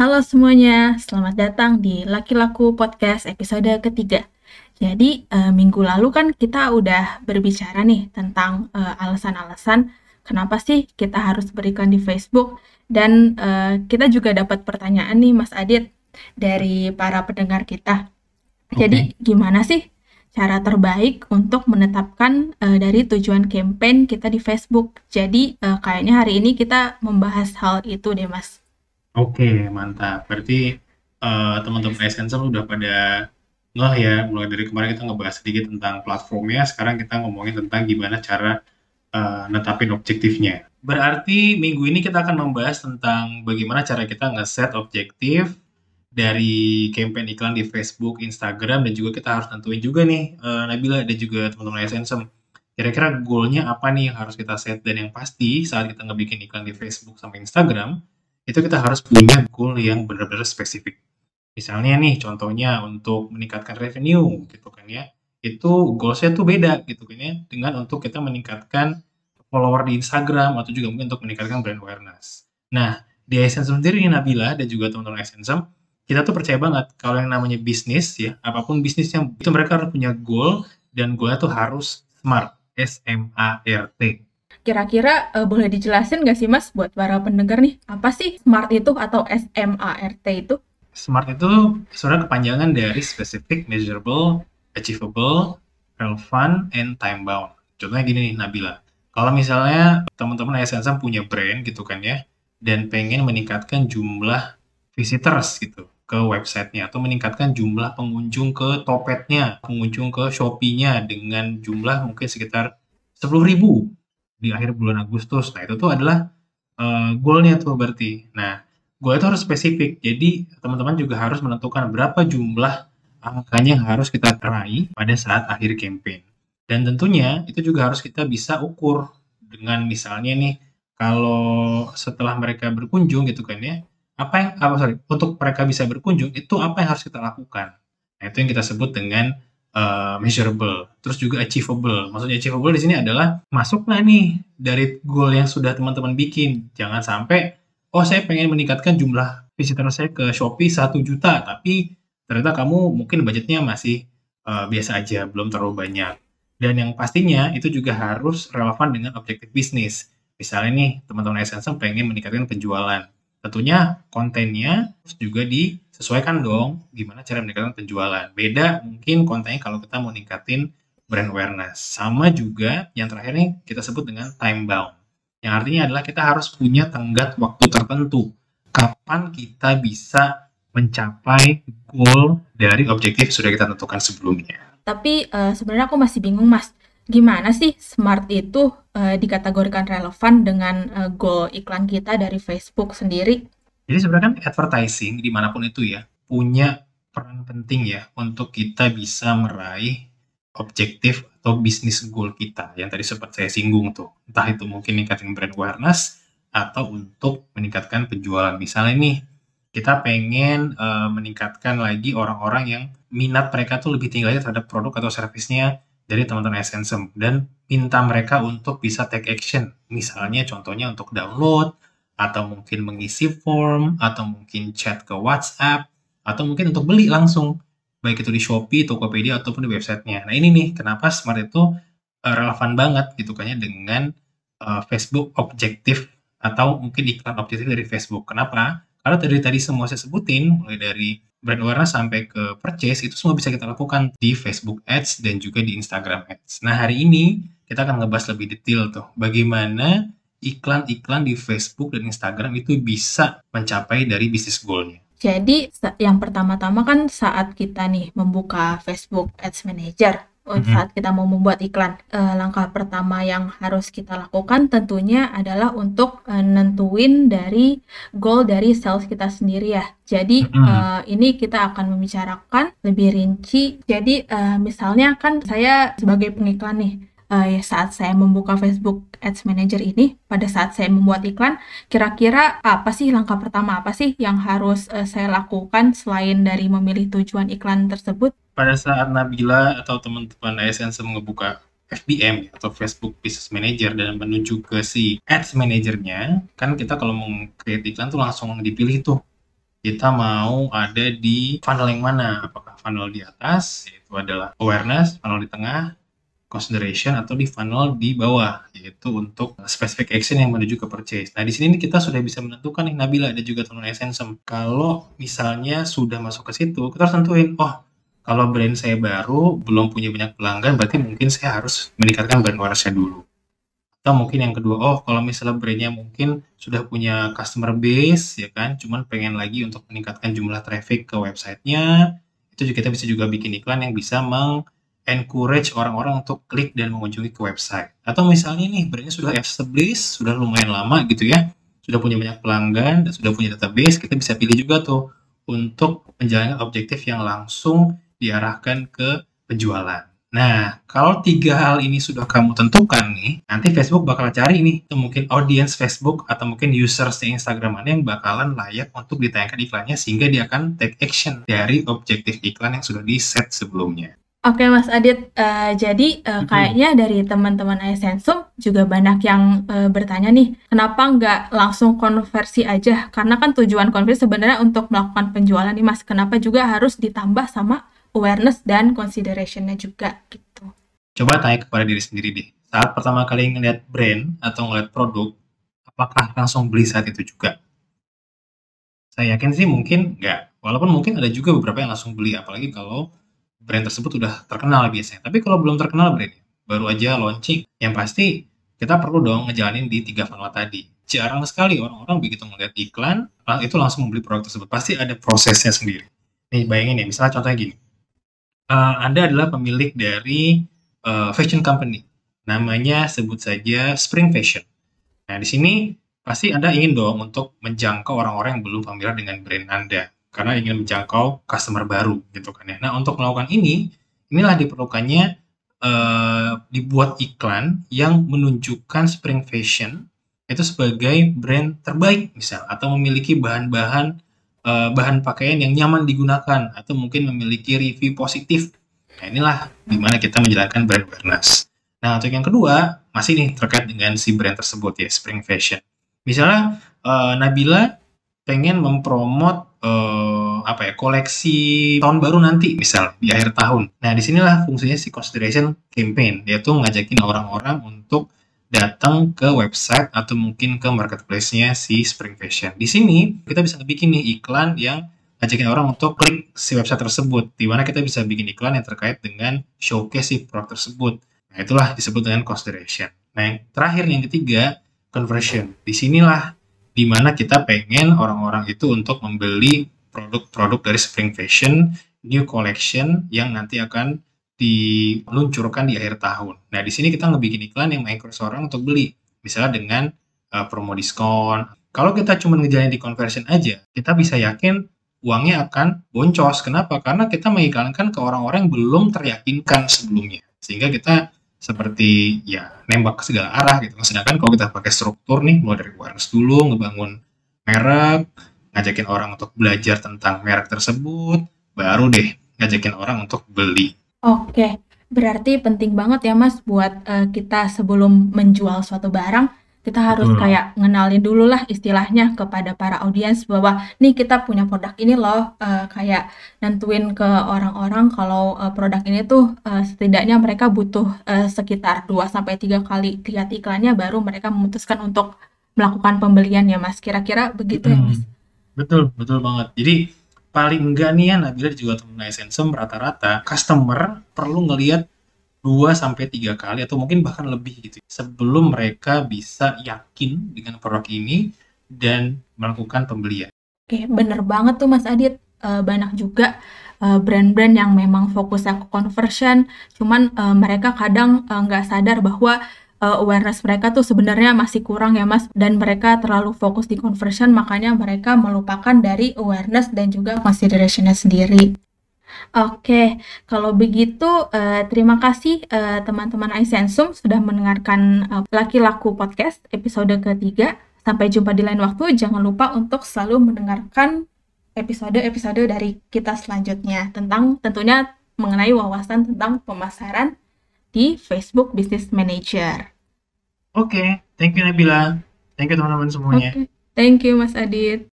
Halo semuanya, selamat datang di Laki Laku Podcast episode ketiga. Jadi uh, minggu lalu kan kita udah berbicara nih tentang uh, alasan-alasan kenapa sih kita harus berikan di Facebook dan uh, kita juga dapat pertanyaan nih Mas Adit dari para pendengar kita. Jadi gimana sih cara terbaik untuk menetapkan uh, dari tujuan campaign kita di Facebook? Jadi uh, kayaknya hari ini kita membahas hal itu deh Mas. Oke, mantap. Berarti, uh, teman-teman Essential udah pada ngeh ya, mulai dari kemarin kita ngebahas sedikit tentang platformnya, sekarang kita ngomongin tentang gimana cara, uh, netapin objektifnya. Berarti minggu ini kita akan membahas tentang bagaimana cara kita ngeset objektif dari campaign iklan di Facebook, Instagram, dan juga kita harus tentuin juga nih, uh, Nabila dan juga teman-teman Essential, kira-kira goalnya apa nih yang harus kita set dan yang pasti saat kita ngebikin iklan di Facebook sama Instagram, itu kita harus punya goal yang benar-benar spesifik. Misalnya nih, contohnya untuk meningkatkan revenue gitu kan ya, itu goalsnya tuh beda gitu kan ya, dengan untuk kita meningkatkan follower di Instagram atau juga mungkin untuk meningkatkan brand awareness. Nah, di Essence sendiri Nabila dan juga teman-teman Essence, kita tuh percaya banget kalau yang namanya bisnis ya, apa pun bisnisnya itu mereka harus punya goal dan goalnya tuh harus SMART, S-M-A-R-T. Kira-kira uh, boleh dijelasin nggak sih Mas buat para pendengar nih, apa sih SMART itu atau S-M-A-R-T itu? SMART itu sebenarnya kepanjangan dari specific, measurable, achievable, relevant, and time bound. Contohnya gini nih Nabila, kalau misalnya teman-teman ASN punya brand gitu kan ya, dan pengen meningkatkan jumlah visitors gitu ke websitenya atau meningkatkan jumlah pengunjung ke Topetnya, pengunjung ke Shopee-nya dengan jumlah mungkin sekitar 10 ribu di akhir bulan Agustus. Nah, itu tuh adalah uh, goalnya tuh berarti. Nah, goal itu harus spesifik. Jadi, teman-teman juga harus menentukan berapa jumlah angkanya yang harus kita raih pada saat akhir campaign. Dan tentunya itu juga harus kita bisa ukur dengan misalnya nih kalau setelah mereka berkunjung gitu kan ya, apa yang apa sorry, untuk mereka bisa berkunjung itu apa yang harus kita lakukan. Nah, itu yang kita sebut dengan uh, measurable, terus juga achievable. Maksudnya achievable di sini adalah masuk nggak nih dari goal yang sudah teman-teman bikin. Jangan sampai, oh saya pengen meningkatkan jumlah visitor saya ke Shopee 1 juta, tapi ternyata kamu mungkin budgetnya masih uh, biasa aja, belum terlalu banyak. Dan yang pastinya itu juga harus relevan dengan objektif bisnis. Misalnya nih, teman-teman Essence pengen meningkatkan penjualan. Tentunya kontennya harus juga di sesuaikan dong gimana cara meningkatkan penjualan. Beda mungkin kontennya kalau kita mau ningkatin brand awareness. Sama juga yang terakhir nih kita sebut dengan time bound. Yang artinya adalah kita harus punya tenggat waktu tertentu. Kapan kita bisa mencapai goal dari objektif sudah kita tentukan sebelumnya. Tapi uh, sebenarnya aku masih bingung mas, gimana sih smart itu uh, dikategorikan relevan dengan uh, goal iklan kita dari Facebook sendiri? Jadi sebenarnya kan advertising di mana pun itu ya punya peran penting ya untuk kita bisa meraih objektif atau bisnis goal kita. Yang tadi sempat saya singgung tuh entah itu mungkin meningkatkan brand awareness atau untuk meningkatkan penjualan. Misalnya nih kita pengen uh, meningkatkan lagi orang-orang yang minat mereka tuh lebih tinggi lagi terhadap produk atau servisnya dari teman-teman Essence dan minta mereka untuk bisa take action. Misalnya contohnya untuk download atau mungkin mengisi form, atau mungkin chat ke WhatsApp, atau mungkin untuk beli langsung, baik itu di Shopee, Tokopedia, ataupun di websitenya. Nah ini nih, kenapa Smart itu uh, relevan banget gitu kan ya dengan uh, Facebook objektif atau mungkin iklan objektif dari Facebook. Kenapa? Karena dari tadi semua saya sebutin, mulai dari brand awareness sampai ke purchase, itu semua bisa kita lakukan di Facebook Ads dan juga di Instagram Ads. Nah hari ini kita akan ngebahas lebih detail tuh, bagaimana iklan-iklan di Facebook dan Instagram itu bisa mencapai dari bisnis goalnya. Jadi yang pertama-tama kan saat kita nih membuka Facebook Ads Manager, mm -hmm. saat kita mau membuat iklan, uh, langkah pertama yang harus kita lakukan tentunya adalah untuk uh, nentuin dari goal dari sales kita sendiri ya. Jadi mm -hmm. uh, ini kita akan membicarakan lebih rinci. Jadi uh, misalnya kan saya sebagai pengiklan nih, uh, saat saya membuka Facebook Ads Manager ini, pada saat saya membuat iklan, kira-kira apa sih langkah pertama apa sih yang harus uh, saya lakukan selain dari memilih tujuan iklan tersebut? Pada saat Nabila atau teman-teman ASN ngebuka FBM atau Facebook Business Manager dan menuju ke si Ads Manajernya, kan kita kalau mau create iklan tuh langsung dipilih tuh kita mau ada di funnel yang mana? Apakah funnel di atas, yaitu adalah awareness, funnel di tengah, consideration, atau di funnel di bawah, yaitu untuk specific action yang menuju ke purchase. Nah, di sini kita sudah bisa menentukan nih Nabila dan juga teman Essensem. Kalau misalnya sudah masuk ke situ, kita harus tentuin, oh kalau brand saya baru, belum punya banyak pelanggan, berarti mungkin saya harus meningkatkan brand awareness-nya dulu. Atau mungkin yang kedua, oh kalau misalnya brandnya mungkin sudah punya customer base ya kan, cuman pengen lagi untuk meningkatkan jumlah traffic ke websitenya, itu juga kita bisa juga bikin iklan yang bisa meng-encourage orang-orang untuk klik dan mengunjungi ke website. Atau misalnya nih brandnya sudah established, sudah lumayan lama gitu ya, sudah punya banyak pelanggan dan sudah punya database, kita bisa pilih juga tuh untuk menjalankan objektif yang langsung diarahkan ke penjualan. Nah, kalau tiga hal ini sudah kamu tentukan nih, nanti Facebook bakal cari nih, itu mungkin audience Facebook atau mungkin users di Instagram mana yang bakalan layak untuk ditayangkan iklannya sehingga dia akan take action dari objektif iklan yang sudah di set sebelumnya. Oke Mas Adit, uh, jadi uh, kayaknya dari teman-teman Essensum juga banyak yang uh, bertanya nih, kenapa nggak langsung konversi aja? Karena kan tujuan konversi sebenarnya untuk melakukan penjualan nih Mas, kenapa juga harus ditambah sama awareness dan consideration-nya juga gitu. Coba tanya kepada diri sendiri deh. Saat pertama kali ngeliat brand atau ngeliat produk, apakah langsung beli saat itu juga? Saya yakin sih mungkin enggak. Walaupun mungkin ada juga beberapa yang langsung beli, apalagi kalau brand tersebut udah terkenal biasanya. Tapi kalau belum terkenal brand, baru aja launching, yang pasti kita perlu dong ngejalanin di tiga funnel tadi. Jarang sekali orang-orang begitu melihat iklan, itu langsung membeli produk tersebut. Pasti ada prosesnya sendiri. Nih bayangin ya, misalnya contohnya gini uh, Anda adalah pemilik dari uh, fashion company. Namanya sebut saja Spring Fashion. Nah, di sini pasti Anda ingin dong untuk menjangkau orang-orang yang belum familiar dengan brand Anda karena ingin menjangkau customer baru gitu kan ya. Nah, untuk melakukan ini, inilah diperlukannya uh, dibuat iklan yang menunjukkan Spring Fashion itu sebagai brand terbaik misal atau memiliki bahan-bahan uh, bahan pakaian yang nyaman digunakan atau mungkin memiliki review positif. Nah, inilah di mana kita menjalankan brand awareness. Nah, untuk yang kedua, masih nih terkait dengan si brand tersebut ya, Spring Fashion. Misalnya, uh, Nabila pengen mempromot uh, apa ya koleksi tahun baru nanti misal di akhir tahun. Nah di sinilah fungsinya si consideration campaign yaitu ngajakin orang-orang untuk datang ke website atau mungkin ke marketplace-nya si Spring Fashion. Di sini kita bisa bikin nih iklan yang ngajakin orang untuk klik si website tersebut, di mana kita bisa bikin iklan yang terkait dengan showcase si produk tersebut. Nah, itulah disebut dengan consideration. Nah, yang terakhir yang ketiga, conversion. Di sinilah di mana kita pengen orang-orang itu untuk membeli produk-produk dari Spring Fashion new collection yang nanti akan diluncurkan di akhir tahun. Nah, di sini kita ngebikin iklan yang mengencourage orang untuk beli. Misalnya dengan uh, promo diskon. Kalau kita cuma ngejalanin di conversion aja, kita bisa yakin uangnya akan boncos. Kenapa? Karena kita mengiklankan ke orang-orang yang belum teryakinkan sebelumnya. Sehingga kita seperti ya nembak ke segala arah gitu. Sedangkan kalau kita pakai struktur nih, mulai dari awareness dulu, ngebangun merek, ngajakin orang untuk belajar tentang merek tersebut, baru deh ngajakin orang untuk beli. Oke, berarti penting banget ya Mas buat, uh, kita sebelum menjual suatu barang, kita harus Betul. kayak ngenalin dulu lah istilahnya kepada para audiens bahwa, "Nih kita punya produk ini loh," uh, kayak nentuin ke orang-orang kalau, uh, produk ini tuh, uh, setidaknya mereka butuh, uh, sekitar 2 sampai 3 kali lihat iklannya baru mereka memutuskan untuk melakukan pembelian ya Mas, kira-kira begitu ya Mas? betul betul banget. Jadi paling enggak nih ya Nabila juga temen Essensem rata-rata customer perlu ngelihat 2 sampai 3 kali atau mungkin bahkan lebih gitu sebelum mereka bisa yakin dengan produk ini dan melakukan pembelian. Oke, bener banget tuh Mas Adit. Uh, banyak juga brand brand-brand yang memang fokusnya ke conversion, cuman uh, mereka kadang nggak sadar bahwa awareness mereka tuh sebenarnya masih kurang ya Mas dan mereka terlalu fokus di conversion makanya mereka melupakan dari awareness dan juga considerationnya sendiri. Oke, kalau begitu uh, terima kasih uh, teman-teman iSensum sudah mendengarkan uh, Laki Laku Podcast episode ketiga. Sampai jumpa di lain waktu. Jangan lupa untuk selalu mendengarkan episode-episode dari kita selanjutnya tentang tentunya mengenai wawasan tentang pemasaran di Facebook Business Manager. Oke, okay. thank you Nabila. Thank you teman-teman semuanya. Okay. Thank you Mas Adit.